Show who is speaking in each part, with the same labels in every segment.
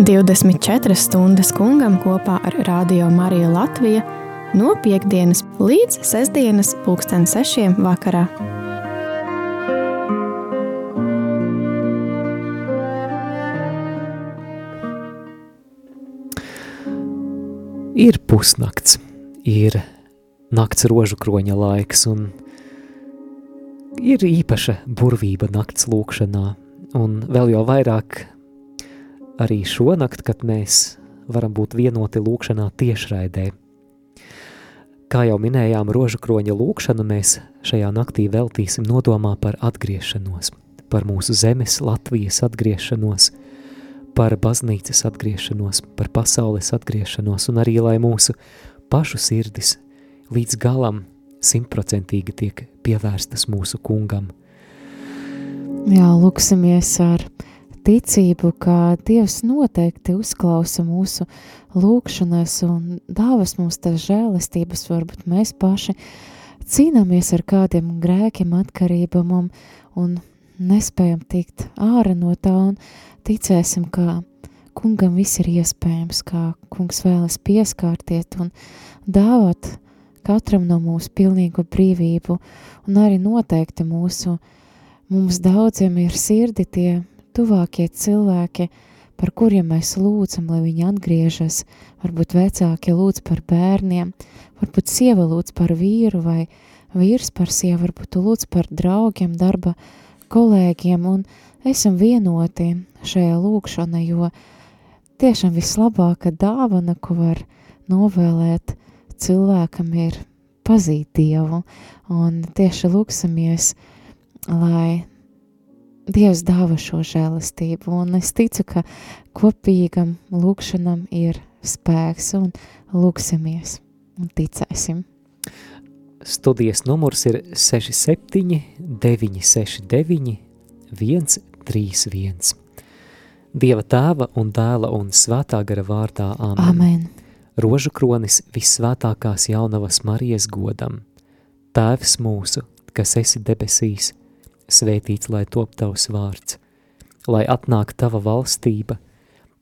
Speaker 1: Divdesmit četras stundas kungam kopā ar Radio Mariju Latviju no piekdienas līdz sestdienas pulksten sešiem vakarā.
Speaker 2: Ir pusnakts, ir nakts rožu kroņa laiks, un ir īpaša burvība nakts lūkšanā, un vēl jau vairāk arī šonakt, kad mēs varam būt vienoti lūkšanā tiešraidē. Kā jau minējām, rožu kroņa lūkšanu mēs šajā naktī veltīsim nodomā par atgriešanos, par mūsu zemes Latvijas atgriešanos, par baznīcas atgriešanos, par pasaules atgriešanos, un arī lai mūsu pašu sirdis līdz galam simtprocentīgi tiek pievērstas mūsu kungam.
Speaker 3: Jā, lūksimies ar ticību, ka Dievs noteikti uzklausa mūsu lūkšanas un dāvas mums tās žēlestības, varbūt mēs paši cīnāmies ar kādiem grēkiem, atkarībām un, nespējam tikt ārā no tā un ticēsim, ka kungam viss ir iespējams, kā kungs vēlas pieskārtiet un dāvāt katram no mūsu pilnīgu brīvību, un arī noteikti mūsu, mums daudziem ir sirdi tie tuvākie cilvēki, par kuriem mēs lūdzam, lai viņi atgriežas, varbūt vecāki lūdz par bērniem, varbūt sieva lūdz par vīru vai vīrs par sievu, varbūt lūdz par draugiem, darba kolēģiem, un esam vienoti šajā lūkšanā, jo tiešām vislabākā dāvana, ko var novēlēt cilvēkam, ir pazīt Dievu, un tieši lūksimies, lai Dievs dāva šo žēlastību, un es ticu, ka kopīgam lūkšanam ir spēks, un lūksimies, un ticēsim.
Speaker 2: Studijas numurs ir 67 969 131. Dieva tēva un dēla un svētā gara vārdā Āmen.
Speaker 3: Amen.
Speaker 2: Rožu kronis vissvētākās jaunavas Marijas godam. Tēvs mūsu, kas esi debesīs, svētīts lai top tavs vārds, lai atnāk tava valstība,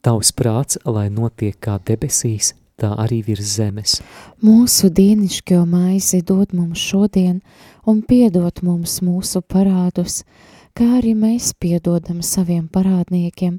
Speaker 2: tavs prāts, lai notiek kā debesīs, tā arī virs zemes.
Speaker 3: Mūsu dienišķo maizi dod mums šodien un piedod mums mūsu parādus, kā arī mēs piedodam saviem parādniekiem,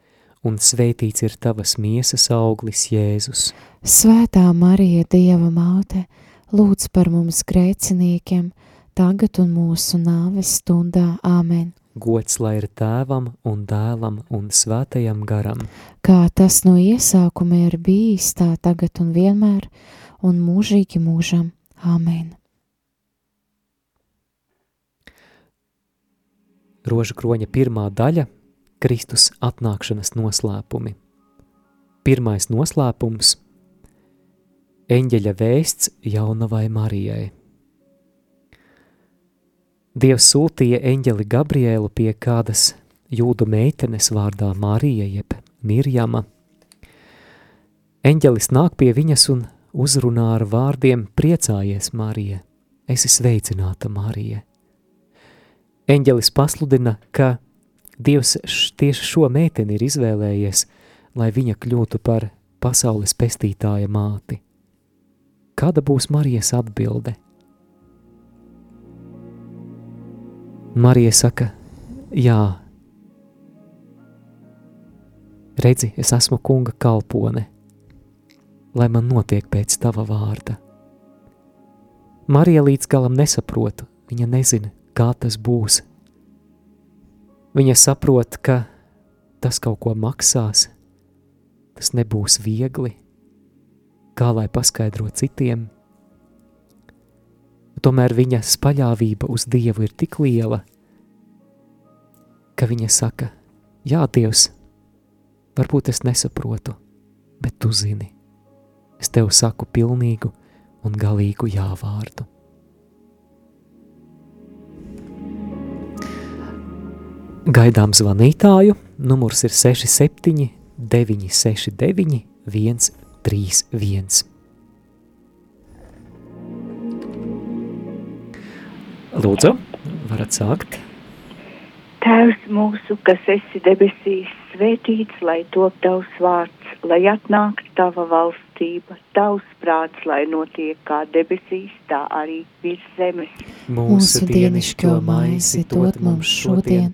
Speaker 2: svētīts ir tavas miesas auglis Jēzus.
Speaker 3: Svētā Marija, Dieva māte, lūdz par mums grēciniekiem, tagad un mūsu nāves stundā āmen.
Speaker 2: Gods lai ir tēvam un dēlam un svētajam garam.
Speaker 3: Kā tas no iesākuma ir bijis, tā tagad un vienmēr, un mūžīgi mūžam. Āmen.
Speaker 2: Rožu kroņa pirmā daļa – Kristus atnākšanas noslēpumi. Pirmais noslēpums – eņģeļa vēsts jaunavai Marijai. Dievs sūtīja eņģeli Gabriēlu pie kādas jūdu meitenes vārdā Marija jeb Mirjama. Eņģelis nāk pie viņas un uzrunā ar vārdiem priecājies, Marija, esi sveicināta, Marija. Eņģelis pasludina, ka Dievs tieši šo meiteni ir izvēlējies, lai viņa kļūtu par pasaules pestītāja māti. Kāda būs Marijas atbilde? Marija saka, jā, redzi, es esmu kunga kalpone, lai man notiek pēc tava vārda. Marija līdz galam nesaprota, viņa nezina, kā tas būs. Viņa saprot, ka tas kaut ko maksās, tas nebūs viegli, kā lai paskaidro citiem. Tomēr viņas paļāvība uz Dievu ir tik liela, ka viņa saka, jā, Dievs, varbūt es nesaprotu, bet tu zini. Es tev saku pilnīgu un galīgu jāvārdu. Gaidām zvanītāju, numurs ir 67 969 131. Lūdzu, varat sākt.
Speaker 4: Tēvs mūsu, kas esi debesīs, svētīts, lai top tavs vārds, lai atnāk tava valstība, tavs prāts, lai notiek kā debesīs, tā arī virs zemes.
Speaker 3: Mūsu dienišķo maizi dod mums šodien,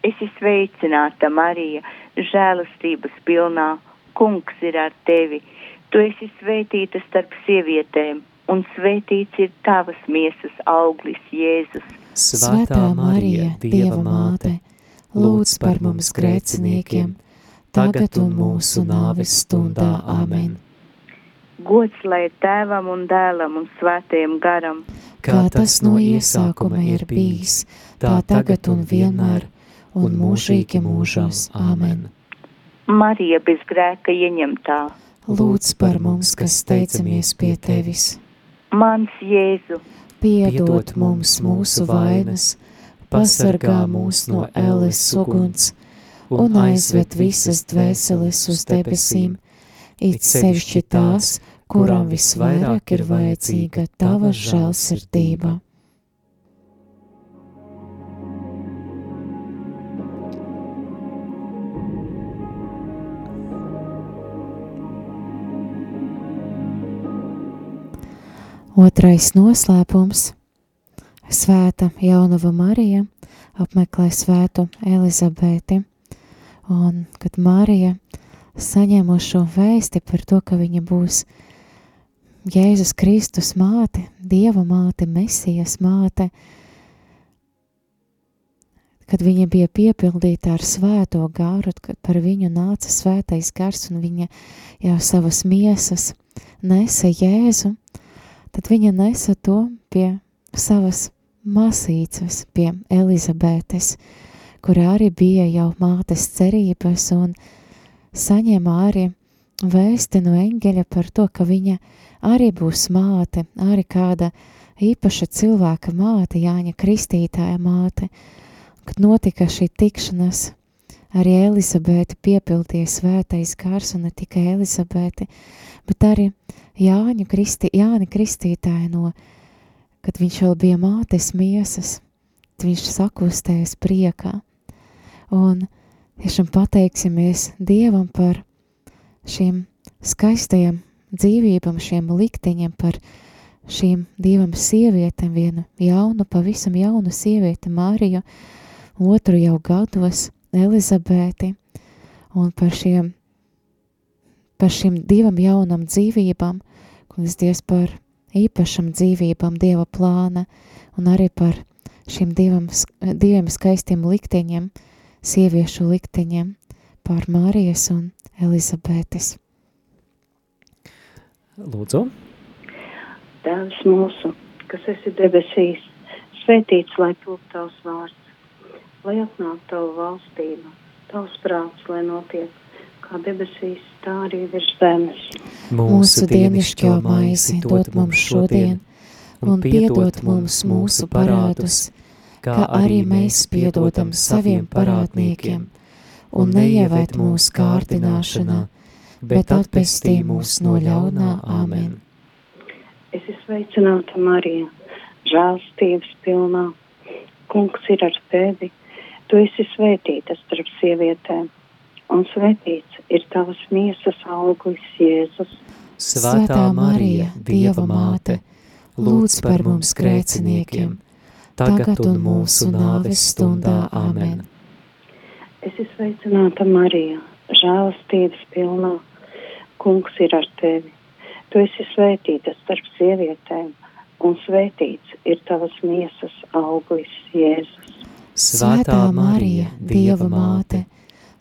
Speaker 4: Es esmu sveicināta, Marija, žēlastības pilnā, kungs ir ar tevi. Tu esi svētīta starp sievietēm, un svētīts ir tavas miesas auglis, Jēzus.
Speaker 3: Svētā Marija, Dieva māte, lūdz par mums grēciniekiem, tagad un mūsu nāves stundā āmen.
Speaker 4: Gods lai ir tēvam un dēlam un svētajam garam,
Speaker 2: kā tas no iesākuma ir bijis, tā tagad un vienmēr, un mūžīgi mūžos. Āmen!
Speaker 4: Marija bez grēka ieņemtā.
Speaker 3: Lūdz par mums, kas steicamies pie Tevis.
Speaker 4: Mans Jēzu,
Speaker 3: Piedod mums mūsu vainas, pasargā mūs no ēles uguns un aizved visas dvēseles uz debesīm, it sevišķi tās, kurām visvairāk ir vajadzīga tava žēlsirdība. Otrais noslēpums - Svēta Jaunava Marija apmeklē svētu Elizabeti, un kad Marija saņēmušo vēsti par to, ka viņa būs Jēzus Kristus māte, Dieva māte, Mesijas māte, kad viņa bija piepildīta ar svēto garu, kad par viņu nāca svētais gars un viņa jau savas miesas nesa Jēzu, tad viņa nesa to pie savas masīcas, pie Elizabetes, kurā arī bija jau mātes cerības un saņēma arī vēsti no eņģeļa par to, ka viņa arī būs māte, arī kāda īpaša cilvēka māte, Jāņa Kristītāja māte. Kad notika šī tikšanās, arī Elizabete piepildīja svētais gars, un ne tikai Elizabete, bet arī Jāņa Kristi, Jāni Kristītāja no, kad viņš vēl bija mātes miesas, viņš sakustējas priekā. Un tiešām pateiksimies Dievam par šiem skaistajiem dzīvībām, šiem likteņiem, par šīm divām sievietēm, vienu jaunu, pavisam jaunu sievieti Māriju, otru jau gados Elizabēti, un par šiem, par šīm divām jaunām dzīvībām, kungs Dievs par īpašam dzīvībām Dieva plāna, un arī par šiem divam, diviem skaistiem likteņiem, sieviešu likteņiem, par Mārijas un Elizabetes.
Speaker 2: Lūdzu.
Speaker 5: Tēvs mūsu, kas esi debesīs, svētīts lai top tavs vārds, lai atnāk tavu valstību, tavs prāts, lai notiek kā debesīs, tā arī virs zemes.
Speaker 3: Mūsu dienascho maizi dod mums šodien, un piedod mums mūsu parādus, kā arī mēs piedodam saviem parādniekiem, un neieved mūsu kārdināšanā, bet atpestī mūs no ļaunā āmen.
Speaker 5: Es esmu sveicināta Marija, žēlstības pilnā. Kungs ir ar tevi, tu esi svētīta starp sievietēm, un svētīts ir tavas miesas auglis Jēzus.
Speaker 2: Svētā Marija, Dieva māte, lūdz par mums grēciniekiem, tagad un mūsu nāves stundā. Āmen.
Speaker 5: Es esmu sveicināta Marija, žēlastības pilnā. Kungs ir ar tevi. Tu esi svētīta starp sievietēm, un svētīts ir tavas miesas auglis Jēzus.
Speaker 3: Svētā Marija, Dieva māte,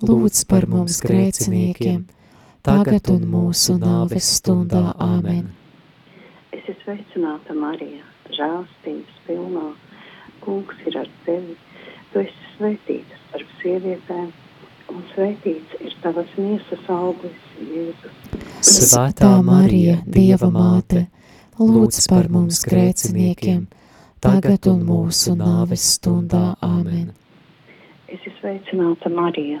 Speaker 3: lūdz par mums grēciniekiem, tagad un mūsu nāves stundā. Āmen.
Speaker 5: Es esmu sveicināta Marija, žēlstības pilnā. Kungs ir ar tevi. Tu esi svētīta starp sievietēm, un svētīts ir tavas miesas auglis, Jēzus.
Speaker 3: Svētā Marija, Dieva māte, lūdz par mums grēciniekiem, tagad un mūsu nāves stundā. Āmen.
Speaker 5: Es esmu sveicināta Marija,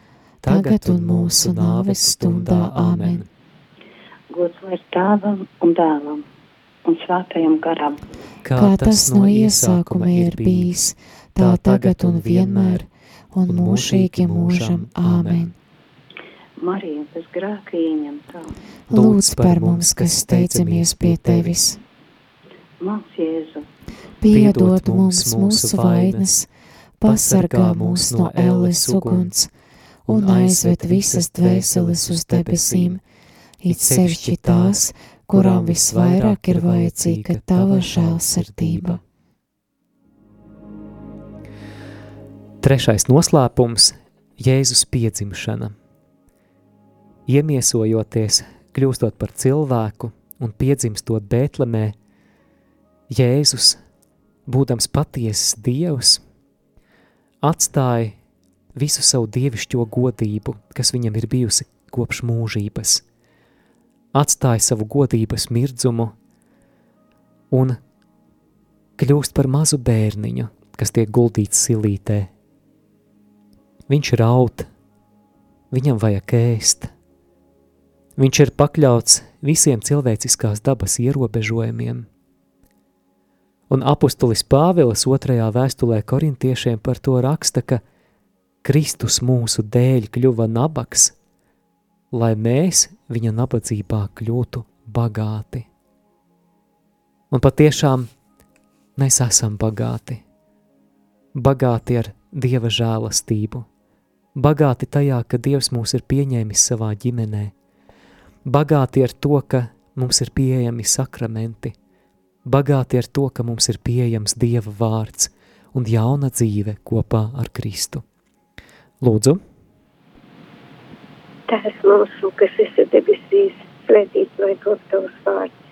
Speaker 3: tagad un mūsu nāves stundā. Āmen.
Speaker 5: Gods lai tēvam un dēlam un svētajam garam.
Speaker 3: Kā tas no iesākuma ir bijis, tā tagad un vienmēr, un mūžīgi mūžam. Āmen.
Speaker 5: Marija bez grēka ieņemtā.
Speaker 3: Lūdz par mums, kas steidzimies pie tevis.
Speaker 5: Mans Jēzu,
Speaker 3: Piedod mums mūsu vainas, pasargā mūs no elles uguns un aizved visas dvēseles uz debesīm, it sevišķi tās, kurām visvairāk ir vajadzīga tava žēlsirdība.
Speaker 2: Trešais noslēpums - Jēzus piedzimšana. Iemiesojoties, kļūstot par cilvēku un piedzimstot Bētlemē, Jēzus, būdams patiesas Dievs, atstāja visu savu dievišķo godību, kas viņam ir bijusi kopš mūžības. Atstāja savu godības mirdzumu un kļūst par mazu bērniņu, kas tiek guldīts silītē. Viņš raud, viņam vajag ēst. Viņš ir pakļauts visiem cilvēciskās dabas ierobežojumiem. Un apustulis Pāvils otrajā vēstulē korintiešiem par to raksta, ka Kristus mūsu dēļ kļuva nabaks, lai mēs viņa nabadzībā kļūtu bagāti. Un patiešām mēs esam bagāti. Bagāti ar Dieva žēlastību, bagāti tajā, ka Dievs mūs ir pieņēmis savā ģimenē, bagāti ar to, ka mums ir pieejami sakramenti, bagāti ar to, ka mums ir pieejams Dieva vārds un jauna dzīve kopā ar Kristu. Lūdzu,
Speaker 6: Tēvs mūsu, kas esi debesīs, svētīts lai top tavs vārds,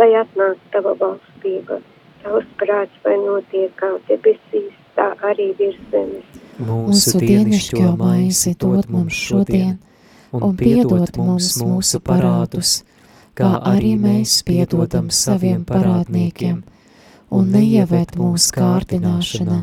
Speaker 6: lai atnāk tava valstība, tavs prāts, vai notiek kā debesīs, tā arī virs zemes.
Speaker 3: Mūsu dienascho maizi dod mums šodien, un piedod mums mūsu parādus, kā arī mēs piedodam saviem parādniekiem, un neieved mūsu kārdināšanā,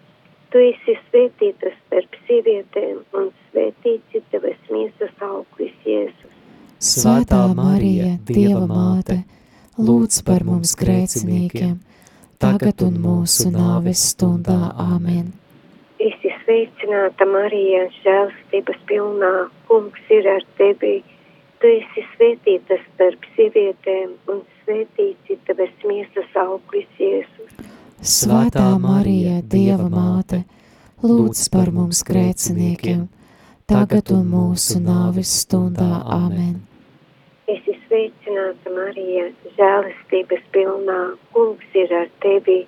Speaker 6: Tu esi svētīta starp sievietēm un svētīts ir tavas miesas auglis Jēzus.
Speaker 3: Svētā Marija, Dieva māte, lūdz par mums grēciniekiem, tagad un mūsu nāves stundā. Āmen.
Speaker 6: Es esmu sveicināta Marija žēlstības pilnā, kungs ir ar tevi. Tu esi svētīta starp sievietēm un svētīts ir tavas miesas auglis Jēzus.
Speaker 3: Svētā Marija, Dieva māte, lūdz par mums grēciniekiem, tagad un mūsu nāves stundā. Āmen!
Speaker 6: Es esmu sveicināta Marija, žēlastības pilnā, kungs ir ar tevi.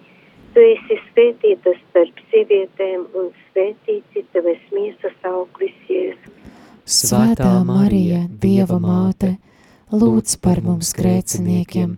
Speaker 6: Tu esi svētīta starp sievietēm un svētīts ir tavas miesas auglis Jēzus.
Speaker 3: Svētā Marija, Dieva māte, lūdz par mums grēciniekiem,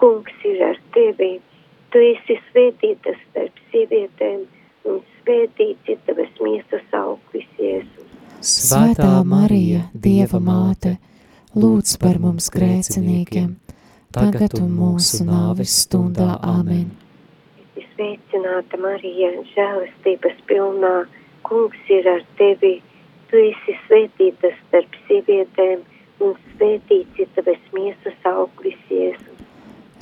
Speaker 6: kungs ir ar tevi. Tu esi svētīta starp sievietēm un svētīts ir tavas miesas auglis Jēzus.
Speaker 3: Svētā Marija, Dieva māte, lūdz par mums grēciniekiem, tagad un mūsu nāves stundā.
Speaker 6: Esmu sveicināta Marija, žēlastības pilnā, kungs ir ar tevi. Tu esi svētīta starp sievietēm un svētīts ir tavas miesas auglis Jēzus.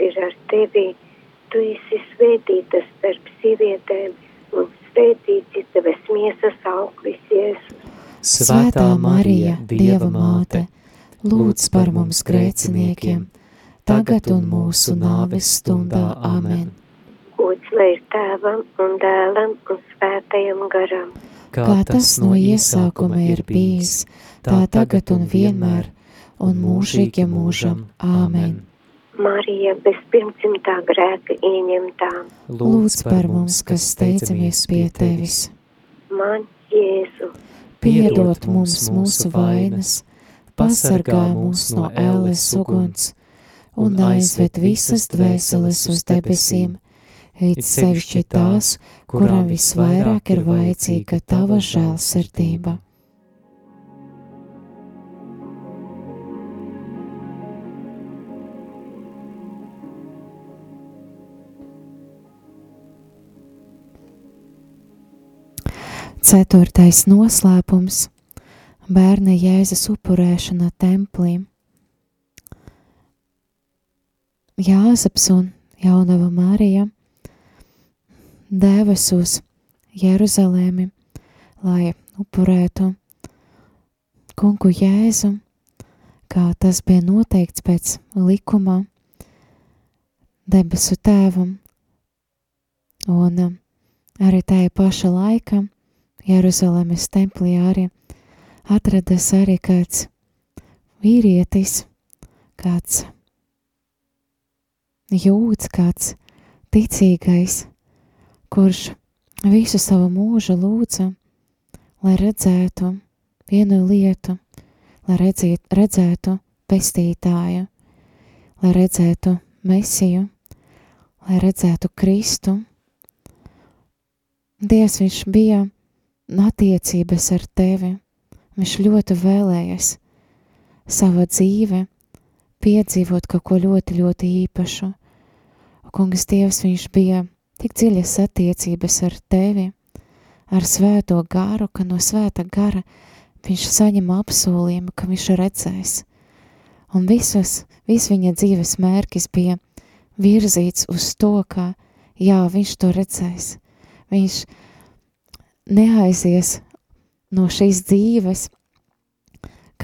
Speaker 6: ir ar tevi. Tu esi svētīta starp sievietēm un svētīts ir tavas miesas auglis Jēzus.
Speaker 3: Svētā Marija, Dieva māte, lūdz par mums grēciniekiem, tagad un mūsu nāves stundā. Āmen!
Speaker 6: Gods lai ir tēvam un dēlam un svētajam garam.
Speaker 3: Kā tas no iesākuma ir bijis, tā tagad un vienmēr, un mūžīgi mūžam. Āmen!
Speaker 6: Marija bez pirmsimtā grēka ieņemtā.
Speaker 3: Lūdz par mums, kas steicamies pie tevis.
Speaker 6: Man Jēzu,
Speaker 3: Piedod mums mūsu vainas, pasargā mūs no ēles uguns un aizved visas dvēseles uz debesīm, it sevišķi tās, kurām visvairāk ir vajadzīga tava žēlsirdība. Ceturtais noslēpums - bērna Jēzus upurēšana templī. Jāzeps un Jaunava Marija devas uz Jeruzalēmi, lai upurētu kungu Jēzu, kā tas bija noteikts pēc likuma debesu tēvam. Un um, arī tajā paša laikā Jeruzalemes templī arī atradas arī kāds vīrietis, kāds jūds, kāds ticīgais, kurš visu savu mūžu lūdza, lai redzētu vienu lietu, lai redziet, redzētu pestītāju, lai redzētu mesiju, lai redzētu Kristu. Dievs viņš bija attiecības ar tevi, viņš ļoti vēlējies savā dzīve piedzīvot kaut ko ļoti, ļoti īpašu. Kungs Dievs, viņš bija tik dziļas attiecības ar tevi, ar svēto garu, ka no svēta gara viņš saņem apsolījumu, ka viņš redzēs. Un visus, viss viņa dzīves mērķis bija virzīts uz to, ka jā, viņš to redzēs. Viņš neaizies no šīs dzīves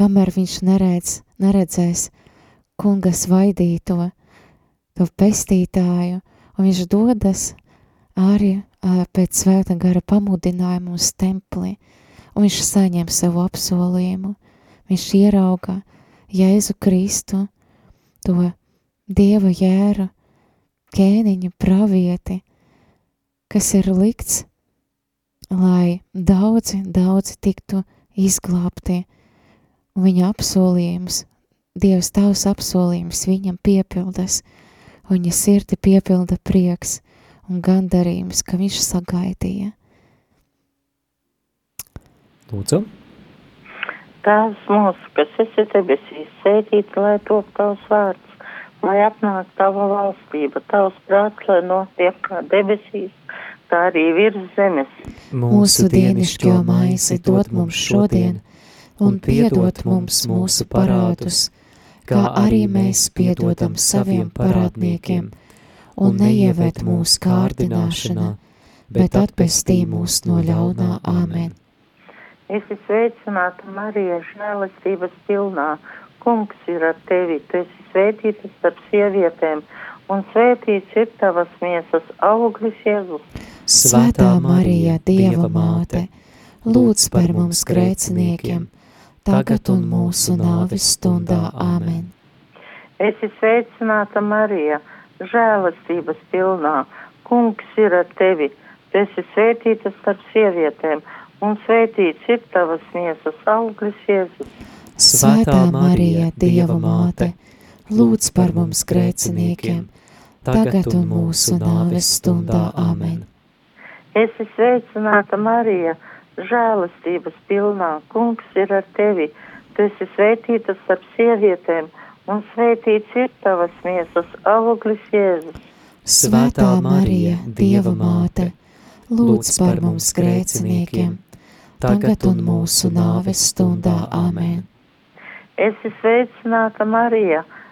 Speaker 3: kamēr viņš neredz, neredzēs kunga svaidīto, to pestītāju, un viņš dodas arī pēc svēta gara pamudinājumu uz templi, un viņš saņem savu apsolījumu. Viņš ierauga Jēzu Kristu, to Dieva jēru, ķēniņu pravieti, kas ir likts, lai daudzi, daudzi tiktu izglābti, un viņa apsolījums, Dievs tavs apsolījums viņam piepildas, un viņa sirdi piepilda prieks un gandarījums, ka viņš sagaidīja.
Speaker 2: Lūdzu.
Speaker 7: Tēvs mūsu, kas esi debesīs, sētīts, lai top tavs vārds, lai apnāk tava valstība, tavs prāts, lai notiek kā debesīs, tā arī virs zemes.
Speaker 3: Mūsu dienišķo maizi dod mums šodien, un piedod mums mūsu parādus, kā arī mēs piedodam saviem parādniekiem, un neieved mūsu kārdināšanā, bet atpestī mūs no ļaunā āmen.
Speaker 7: Es esmu sveicināta Marija, žēlastības pilnā. Kungs ir ar tevi, tu esi svētīta starp sievietēm, un svētīts ir tavas miesas auglis Jēzus.
Speaker 3: Svētā Marija, Dieva māte, lūdz par mums grēciniekiem, tagad un mūsu nāves stundā. Āmen.
Speaker 7: Es esmu sveicināta Marija, žēlastības pilnā. Kungs ir ar tevi, tu esi svētīta starp sievietēm un svētīts ir tavas miesas auglis Jēzus.
Speaker 3: Svētā Marija, Dieva māte, lūdz par mums grēciniekiem, tagad un mūsu nāves stundā. Amen.
Speaker 7: Es esmu sveicināta Marija, žēlastības pilnā, kungs ir ar tevi, tu esi svētīta starp sievietēm, un svētīts ir tavas miesas auglis Jēzus.
Speaker 3: Svētā Marija, Dieva māte, lūdz par mums grēciniekiem, tagad un mūsu nāves stundā. Amen.
Speaker 7: Es esmu sveicināta Marija,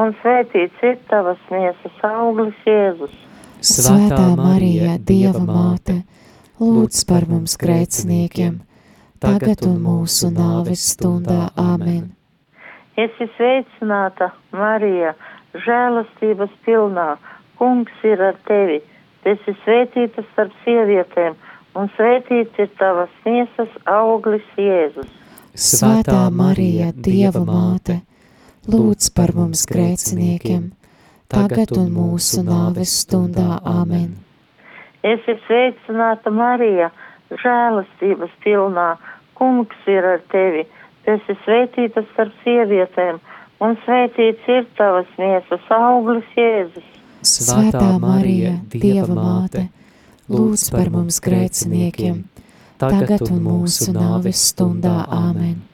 Speaker 7: un svētīts ir tavas miesas auglis Jēzus.
Speaker 3: Svētā Marija, Dieva māte, lūdz par mums grēciniekiem, tagad un mūsu nāves stundā. Amen.
Speaker 7: Es esmu sveicināta Marija, žēlastības pilnā, kungs ir ar tevi, tu esi svētīta starp sievietēm, un svētīts ir tavas miesas auglis Jēzus.
Speaker 3: Svētā Marija, Dieva māte, lūdz par mums grēciniekiem, tagad un mūsu nāves stundā. Amen.
Speaker 7: Es esmu sveicināta Marija, žēlastības pilnā, kungs ir ar tevi, tu esi svētīta starp sievietēm, un svētīts ir tavas miesas auglis Jēzus.
Speaker 3: Svētā Marija, Dieva māte, lūdz par mums grēciniekiem, tagad un mūsu nāves stundā. Āmen.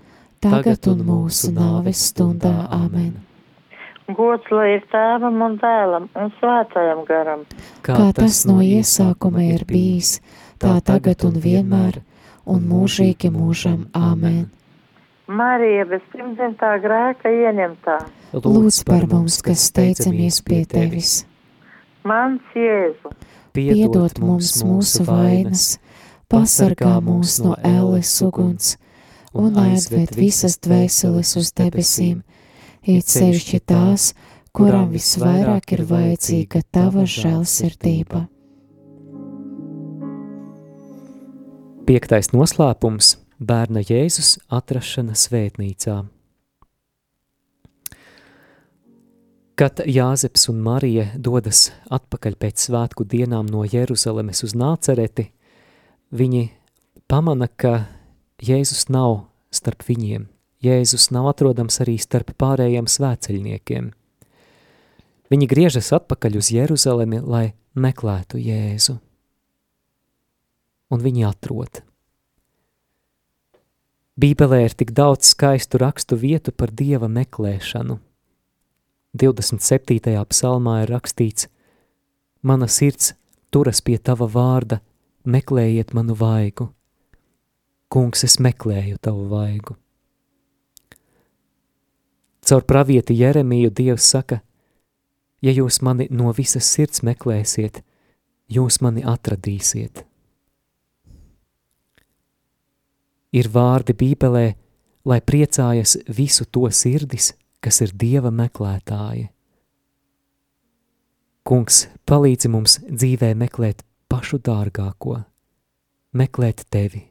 Speaker 3: tagad un mūsu nāves stundā. Amen.
Speaker 7: Gods lai ir tēvam un dēlam un svētajam garam.
Speaker 3: Kā tas no iesākuma ir bijis, tā tagad un vienmēr, un mūžīgi mūžam. Amen.
Speaker 7: Marija bez pirmdzimtā grēka ieņemtā.
Speaker 3: Lūdz par mums, kas steicamies pie tevis.
Speaker 7: Mans Jēzu,
Speaker 3: Piedod mums mūsu vainas, pasargā mūs no ēles uguns un aizved visas dvēseles uz debesīm, it sevišķi tās, kurām visvairāk ir vajadzīga tava žēlsirdība.
Speaker 2: Piektais noslēpums – bērna Jēzus atrašana svētnīcā. Kad Jāzeps un Marija dodas atpakaļ pēc svētku dienām no Jeruzalemes uz Nācereti, viņi pamana, ka Jēzus nav starp viņiem. Jēzus nav atrodams arī starp pārējiem svēceļniekiem. Viņi griežas atpakaļ uz Jeruzalemi, lai meklētu Jēzu. Un viņi atrod. Bībelē ir tik daudz skaistu rakstu vietu par Dieva meklēšanu. 27. psalmā ir rakstīts: Mana sirds turas pie tava vārda, meklējiet manu vaigu. Kungs, es meklēju tavu vaigu. Caur pravieti Jeremiju Dievs saka, ja jūs mani no visas sirds meklēsiet, jūs mani atradīsiet. Ir vārdi Bībelē, lai priecājas visu to sirdis, kas ir Dieva meklētāji. Kungs, palīdzi mums dzīvē meklēt pašu dārgāko, meklēt tevi.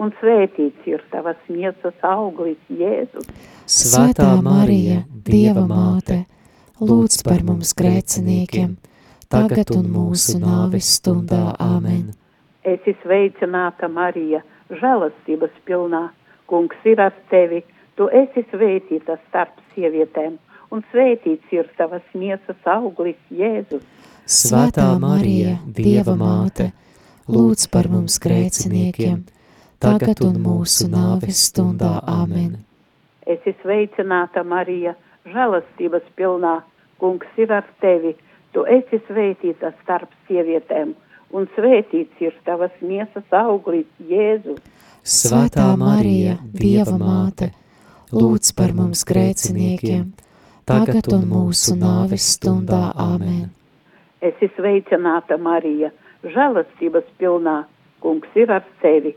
Speaker 8: un svētīts ir tavas miesas auglis, Jēzus.
Speaker 3: Svētā Marija, Dieva māte, lūdz par mums grēciniekiem, tagad un mūsu nāves stundā. Āmen.
Speaker 8: Es esmu sveicināta Marija, žēlastības pilnā, kungs ir ar tevi, tu esi svētīta starp sievietēm, un svētīts ir tavas miesas auglis, Jēzus.
Speaker 3: Svētā Marija, Dieva māte, lūdz par mums grēciniekiem, tagad un mūsu nāves stundā. Āmen.
Speaker 8: Es esmu sveicināta, Marija, žēlastības pilnā. Kungs ir ar tevi. Tu esi svētīta starp sievietēm, un svētīts ir tavas miesas auglis, Jēzus.
Speaker 3: Svētā Marija, Dieva māte, lūdz par mums grēciniekiem, tagad un mūsu nāves stundā. Āmen!
Speaker 8: Esi sveicināta, Marija, žēlastības pilnā, kungs ir ar tevi,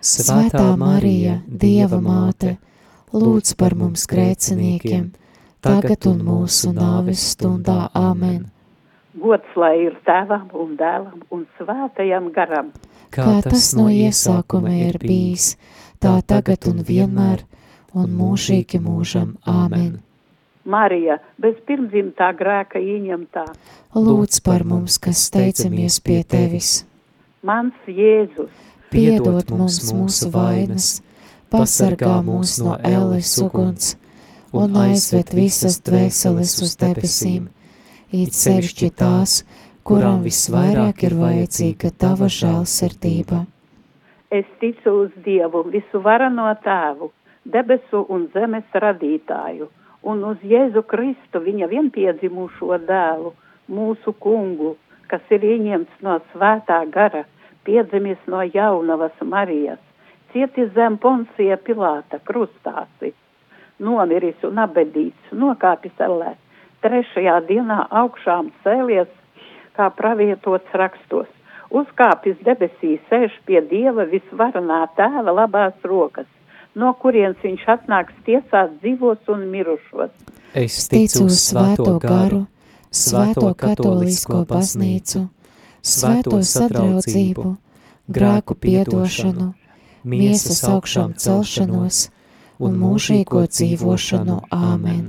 Speaker 3: Svētā Marija, Dieva māte, lūdz par mums grēciniekiem, tagad un mūsu nāves stundā. Āmen!
Speaker 8: Gods lai ir tēvam un dēlam un svētajam garam.
Speaker 3: Kā tas no iesākuma ir bijis, tā tagad un vienmēr, un mūžīgi mūžam. Āmen!
Speaker 8: Marija, bez pirmdzimtā grēka ieņemtā.
Speaker 3: Lūdz par mums, kas steicamies pie tevis.
Speaker 8: Mans Jēzus,
Speaker 3: piedod mums mūsu vainas, pasargā mūs no ēles uguns un aizved visas dvēseles uz debesīm, it sevišķi tās, kuram visvairāk ir vajadzīga tava žēlsirdība.
Speaker 8: Es ticu uz Dievu, visu varano tēvu, debesu un zemes radītāju un uz Jēzu Kristu, viņa vienpiedzimušo dēlu, mūsu kungu, kas ir ieņemts no svētā gara, piedzimis no jaunavas Marijas, cietis zem Poncija Pilāta krustāsi, nomiris un abedīts, nokāpis ellē, trešajā dienā augšām cēlies, kā pravietots rakstos, uzkāpis debesīs, sēž pie Dieva visvarenā tēva labās rokas no kurienes viņš atnāks tiesāt dzīvos un mirušos.
Speaker 2: Es ticu uz svēto garu, svēto katolisko baznīcu, svēto sadraudzību, grēku piedošanu, miesas augšām celšanos un mūžīgo dzīvošanu. Āmen!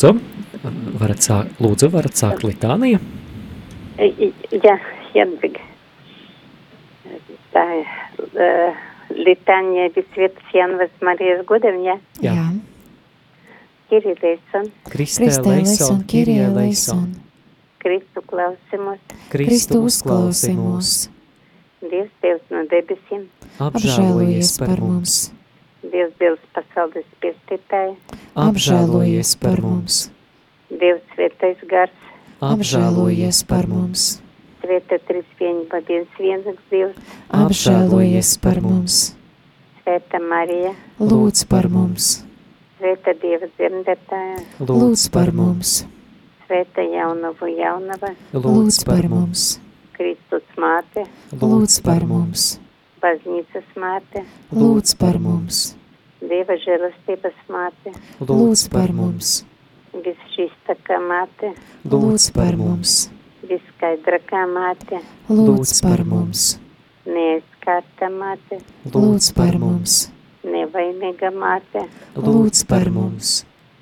Speaker 2: Lūdzu, varat sākt, lūdzu, varat sākt litāniju?
Speaker 9: Jā, Jadviga. Tā ir uh, litānija visvietas Janvas Marijas godevņā.
Speaker 2: Jā. Jā.
Speaker 9: Kirilēson.
Speaker 2: Kristē leison, Kirie leison.
Speaker 9: Kristu klausimus.
Speaker 2: Kristu uzklausimus.
Speaker 9: Dievs Dievs no debesīm.
Speaker 2: Apžēlojies par mums.
Speaker 9: Dievs Dievs pasaules piestītāji
Speaker 2: apžēlojies par mums.
Speaker 9: Dievs svētais gars,
Speaker 2: apžēlojies par mums.
Speaker 9: Svētā trīsvienība, viens vienīgs Dievs,
Speaker 2: apžēlojies par mums.
Speaker 9: Svētā Marija,
Speaker 2: lūdz par mums.
Speaker 9: Svētā Dieva dzemdētāja,
Speaker 2: lūdz par mums.
Speaker 9: Svētā jaunavu jaunava,
Speaker 2: lūdz par mums.
Speaker 9: Kristus māte,
Speaker 2: lūdz par mums.
Speaker 9: Baznīcas māte,
Speaker 2: lūdz par mums
Speaker 9: Dieva žēlastības māte,
Speaker 2: lūdz par mums.
Speaker 9: Visšķīstākā māte,
Speaker 2: lūdz par mums.
Speaker 9: Viskaidrakā māte,
Speaker 2: lūdz par mums.
Speaker 9: Neaizskārta māte,
Speaker 2: lūdz par mums.
Speaker 9: Nevainīga māte,
Speaker 2: lūdz par mums.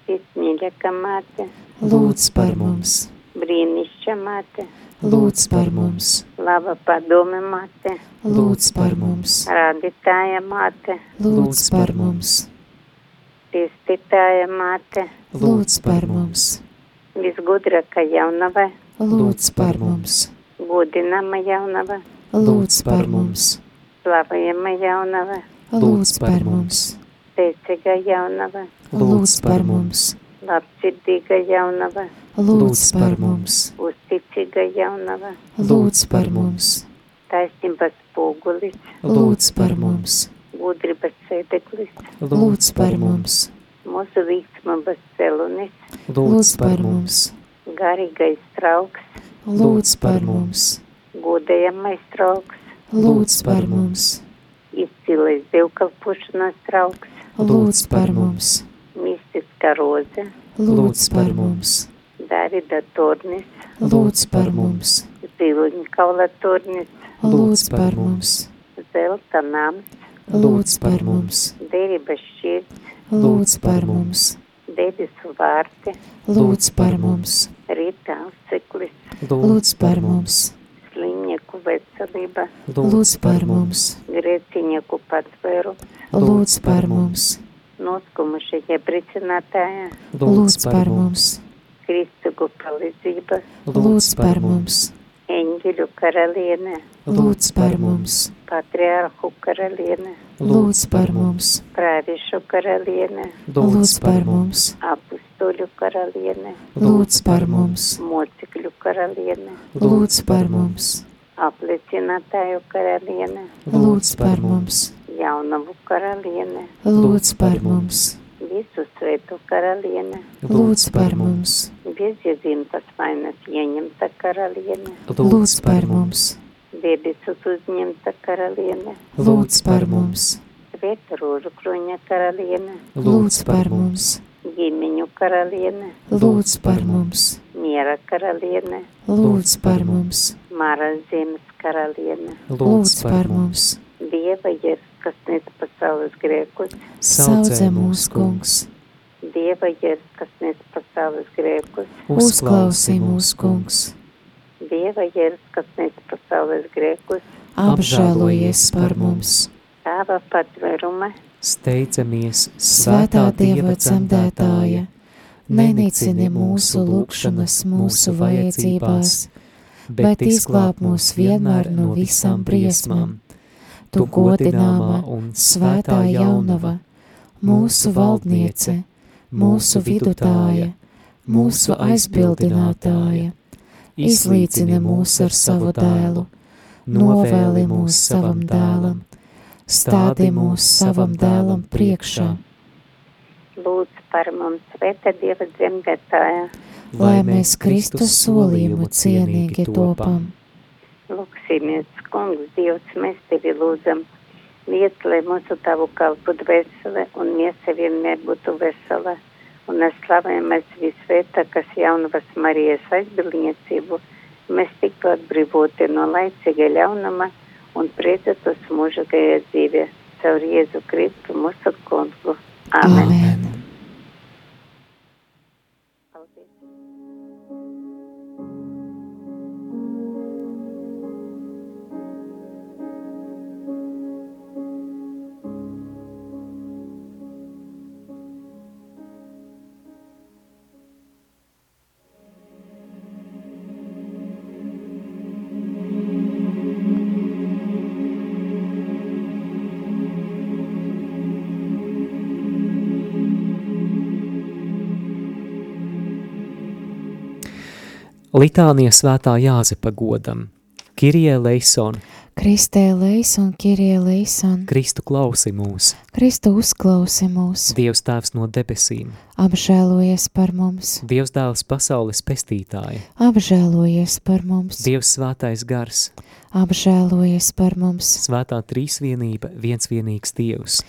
Speaker 9: Vismīļākā māte,
Speaker 2: lūdz par mums.
Speaker 9: Brīnišķa māte,
Speaker 2: lūdz par mums.
Speaker 9: Laba padome māte,
Speaker 2: lūdz par mums.
Speaker 9: Rādītāja māte,
Speaker 2: lūdz par mums.
Speaker 9: Piestītāja māte,
Speaker 2: lūdz par mums.
Speaker 9: Visgudrākā jaunava,
Speaker 2: lūdz par mums.
Speaker 9: Godinama jaunava,
Speaker 2: lūdz par mums.
Speaker 9: Slavējama jaunava,
Speaker 2: lūdz par mums.
Speaker 9: Spēcīga jaunava,
Speaker 2: lūdz par mums.
Speaker 9: Labsirdīga jaunava,
Speaker 2: lūdz par mums.
Speaker 9: Uzticīga jaunava,
Speaker 2: lūdz par mums.
Speaker 9: Taisnības spogulis,
Speaker 2: lūdz par mums.
Speaker 9: Gudrības sēdeklis,
Speaker 2: lūdz par mums.
Speaker 9: Mūsu līdzmabas celunis,
Speaker 2: lūdz par mums.
Speaker 9: Garīgais trauks,
Speaker 2: lūdz par mums.
Speaker 9: Godējamais trauks,
Speaker 2: lūdz par mums.
Speaker 9: Izcilais dievkalpošanās trauks,
Speaker 2: lūdz par mums.
Speaker 9: Mistiska roze,
Speaker 2: lūdz par mums.
Speaker 9: Darida tornis,
Speaker 2: lūdz par mums.
Speaker 9: Ziluņkaula tornis,
Speaker 2: lūdz par mums.
Speaker 9: Zelta nams,
Speaker 2: lūdz par mums.
Speaker 9: Derības šķirts,
Speaker 2: lūdz par mums.
Speaker 9: debesu vārti,
Speaker 3: lūdz par mums,
Speaker 9: rītāls ciklis,
Speaker 3: lūdz par mums,
Speaker 9: slimnieku veselība,
Speaker 3: lūdz par mums,
Speaker 9: grēcinieku patvēru,
Speaker 3: lūdz par mums,
Speaker 9: noskumušie bricinātāja,
Speaker 3: lūdz par mums,
Speaker 9: Kristugu palīdzība,
Speaker 3: lūdz par mums,
Speaker 9: eņģeļu karaliene,
Speaker 3: lūdz par mums,
Speaker 9: patriarhu karaliene,
Speaker 3: lūdz par mums,
Speaker 9: prāvišu karaliene,
Speaker 3: lūdz par mums,
Speaker 9: apustuļu karaliene,
Speaker 3: lūdz par mums,
Speaker 9: mocikļu karaliene,
Speaker 3: lūdz par mums,
Speaker 9: apliecinātāju karaliene,
Speaker 3: lūdz par mums,
Speaker 9: jaunavu karaliene,
Speaker 3: lūdz par mums,
Speaker 9: visu svētu karaliene,
Speaker 3: lūdz par mums,
Speaker 9: bezjēdzimtas vainas ieņemta karaliene,
Speaker 3: lūdz par mums,
Speaker 9: debesus uzņemta karaliene,
Speaker 3: lūdz par mums,
Speaker 9: sveta rožu kroņa karaliene,
Speaker 3: lūdz par mums,
Speaker 9: ģimeņu karaliene,
Speaker 3: lūdz par mums,
Speaker 9: miera karaliene,
Speaker 3: lūdz par mums,
Speaker 9: Māras zemes karaliene,
Speaker 3: lūdz par mums,
Speaker 9: Dieva jērs, kas nes pasaules grēkus,
Speaker 3: saudzē mūs, kungs,
Speaker 9: Dieva jērs, kas nes pasaules grēkus,
Speaker 3: uzklausī mūs, kungs,
Speaker 9: Dieva jērs, kas nes pasaules grēkus,
Speaker 3: apžēlojies par mums,
Speaker 9: Tava patvēruma,
Speaker 2: Steidzamies,
Speaker 3: svētā Dieva cemdētāja, nenicini mūsu lūgšanas mūsu vajadzībās, bet izglāb mūs vienmēr no visām briesmām. Tu godināmā un svētā jaunava, mūsu valdniece, mūsu vidutāja, mūsu aizbildinātāja, izlīdzini mūs ar savu dēlu, novēli mūs savam dēlam, stādi mūs savam dēlam priekšā,
Speaker 9: lūdz par mums, Svētā Dieva dzemdētāja,
Speaker 3: lai mēs Kristus solījumu cienīgi topam.
Speaker 9: Lūksimies, kungs, Dievs, mēs tevi lūdzam, liec, lai mūsu tavu kalpu dvēsele un miesa vienmēr būtu vesela, un es slavējamies visvētākas jaunavas Marijas aizbildniecību, mēs tiktu atbrīvoti no laicīga ļaunuma un priecātos mūžīgajā dzīvē, caur Jēzu Kristu mūsu kungu. Amen.
Speaker 3: Amen.
Speaker 2: Litānija svētā Jāzepa godam, Kirie Leison,
Speaker 3: Kristē leis un Kirie leison,
Speaker 2: Kristu klausi mūs,
Speaker 3: Kristu uzklausi mūs,
Speaker 2: Dievs tēvs no debesīm,
Speaker 3: apžēlojies par mums,
Speaker 2: Dievs dēls pasaules pestītāja,
Speaker 3: apžēlojies par mums,
Speaker 2: Dievs svētais gars,
Speaker 3: apžēlojies par mums,
Speaker 2: svētā trīsvienība, viens vienīgs Dievs,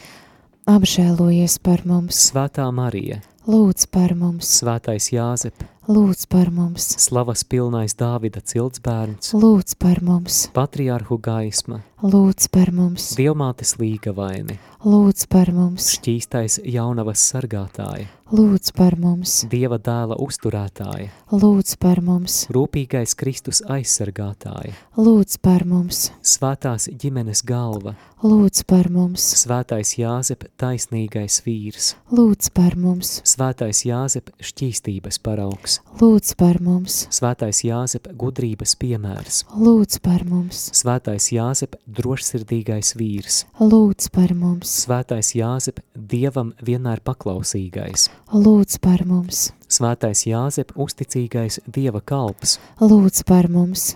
Speaker 3: apžēlojies par mums,
Speaker 2: svētā Marija,
Speaker 3: lūdz par mums,
Speaker 2: svētais Jāzep,
Speaker 3: lūdz par mums,
Speaker 2: slavas pilnais Dāvida ciltsbērns,
Speaker 3: lūdz par mums,
Speaker 2: patriārhu gaisma,
Speaker 3: lūdz par mums,
Speaker 2: dievmātes līgavaini,
Speaker 3: lūdz par mums,
Speaker 2: šķīstais jaunavas sargātāja,
Speaker 3: lūdz par mums,
Speaker 2: dieva dēla uzturētāja,
Speaker 3: lūdz par mums,
Speaker 2: rūpīgais Kristus aizsargātāja,
Speaker 3: lūdz par mums,
Speaker 2: svētās ģimenes galva,
Speaker 3: lūdz par mums,
Speaker 2: svētais Jāzep taisnīgais vīrs,
Speaker 3: lūdz par mums,
Speaker 2: svētais Jāzep šķīstības paraugs,
Speaker 3: lūdz par mums,
Speaker 2: svētais Jāzep gudrības piemērs,
Speaker 3: lūdz par mums,
Speaker 2: svētais Jāzep drošsirdīgais vīrs,
Speaker 3: lūdz par mums,
Speaker 2: svētais Jāzep dievam vienmēr paklausīgais,
Speaker 3: lūdz par mums,
Speaker 2: svētais Jāzep uzticīgais dieva kalps,
Speaker 3: lūdz par mums,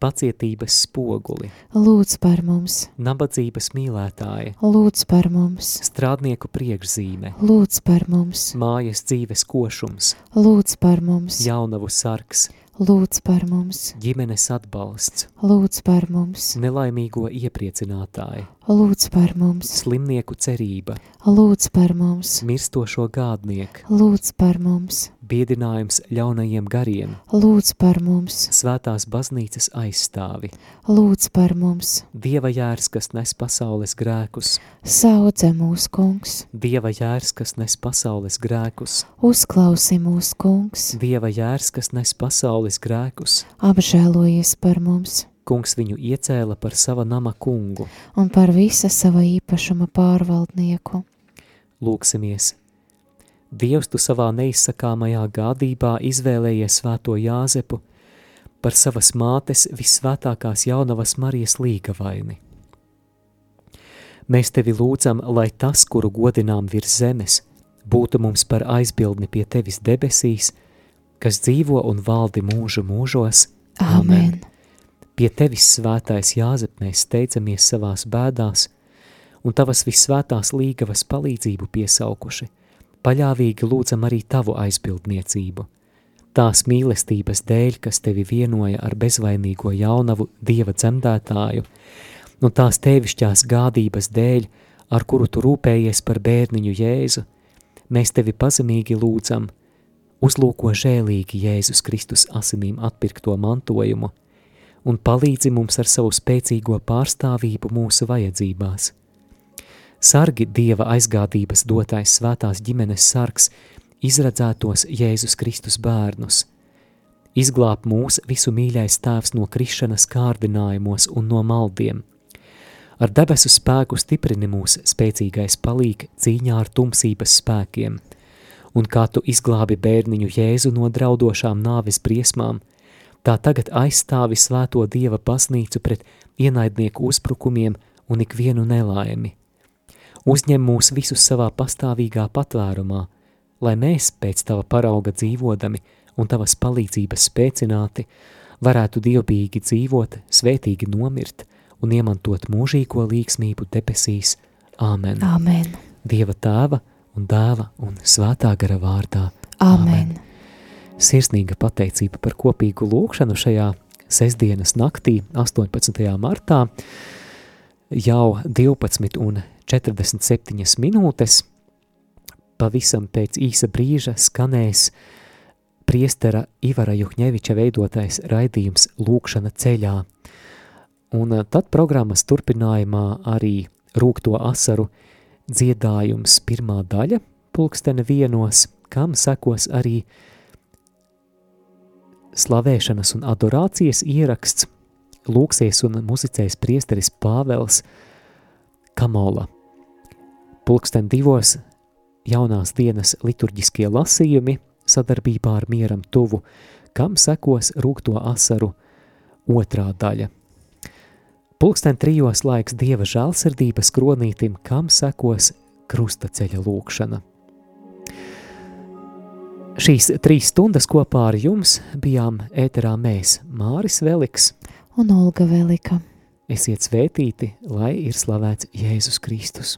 Speaker 2: pacietības spoguli,
Speaker 3: lūdz par mums,
Speaker 2: nabadzības mīlētāja,
Speaker 3: lūdz par mums,
Speaker 2: strādnieku priekšzīme,
Speaker 3: lūdz par mums,
Speaker 2: mājas dzīves košums,
Speaker 3: lūdz par mums,
Speaker 2: jaunavu sargs,
Speaker 3: lūdz par mums,
Speaker 2: ģimenes atbalsts,
Speaker 3: lūdz par mums,
Speaker 2: nelaimīgo iepriecinātāji,
Speaker 3: lūdz par mums,
Speaker 2: slimnieku cerība,
Speaker 3: lūdz par mums,
Speaker 2: mirstošo gādnieku,
Speaker 3: lūdz par mums,
Speaker 2: biedinājums ļaunajiem gariem,
Speaker 3: lūdz par mums,
Speaker 2: svētās baznīcas aizstāvi,
Speaker 3: lūdz par mums,
Speaker 2: dieva jērs, kas nes pasaules grēkus,
Speaker 3: saudze mūs, kungs,
Speaker 2: dieva jērs, kas nes pasaules grēkus,
Speaker 3: uzklausi mūs, kungs,
Speaker 2: dieva jērs, kas nes pasaules grēkus,
Speaker 3: apžēlojies par mums
Speaker 2: kungs viņu iecēla par sava nama kungu.
Speaker 3: un par visa sava īpašuma pārvaldnieku.
Speaker 2: Lūksimies! Dievs, tu savā neizsakāmajā gādībā izvēlējies svēto Jāzepu par savas mātes vissvētākās jaunavas Marijas līgavaini. Mēs tevi lūdzam, lai tas, kuru godinām virs zemes, būtu mums par aizbildni pie tevis debesīs, kas dzīvo un valdi mūžu mūžos.
Speaker 3: Āmen!
Speaker 2: Pie tevis svētais Jāzep mēs steidzamies savās bēdās un tavas vissvētās līgavas palīdzību piesaukuši, paļāvīgi lūdzam arī tavu aizbildniecību. Tās mīlestības dēļ, kas tevi vienoja ar bezvainīgo jaunavu dieva dzemdētāju, un tās tevišķās gādības dēļ, ar kuru tu rūpējies par bērniņu Jēzu, mēs tevi pazemīgi lūdzam, uzlūko žēlīgi Jēzus Kristus asinīm atpirkto mantojumu – un palīdzi mums ar savu spēcīgo pārstāvību mūsu vajadzībās. Sargi Dieva aizgādības dotais svētās ģimenes sargs izredzētos Jēzus Kristus bērnus. Izglāb mūs visu mīļais tēvs no krišanas kārdinājumos un no maldiem. Ar debesu spēku stiprini mūs spēcīgais palīg cīņā ar tumsības spēkiem, un kā tu izglābi bērniņu Jēzu no draudošām nāves briesmām – tā tagad aizstāvi svēto Dieva baznīcu pret ienaidnieku uzbrukumiem un ikvienu nelaimi. Uzņem mūs visus savā pastāvīgā patvērumā, lai mēs pēc tava parauga dzīvodami un tavas palīdzības spēcināti varētu dievbīgi dzīvot, svētīgi nomirt un iemantot mūžīgo līksmību debesīs. Āmen.
Speaker 3: Āmen.
Speaker 2: Dieva tēva un dēla un svētā gara vārdā.
Speaker 3: Āmen. Āmen
Speaker 2: sirsnīga pateicība par kopīgu lūkšanu šajā sestdienas naktī, 18. martā, jau 12 un 47 minūtes. Pavisam pēc īsa brīža skanēs priestera Ivara Juhņeviča veidotais raidījums Lūkšana ceļā. Un tad programmas turpinājumā arī rūkto asaru dziedājums pirmā daļa pulkstene vienos, kam sekos arī uh, slavēšanas un adorācijas ieraksts, lūksies un muzicēs priesteris Pāvels Kamola. Pulksten divos jaunās dienas liturģiskie lasījumi sadarbībā ar mieram tuvu, kam sekos rūkto asaru otrā daļa. Pulksten trijos laiks Dieva žēlsirdības kronītim, kam sekos krustaceļa lūkšana. Šīs trīs stundas kopā ar jums bijām ēterā mēs, Māris Veliks
Speaker 3: un Olga Velika.
Speaker 2: Esiet svētīti, lai ir slavēts Jēzus Kristus.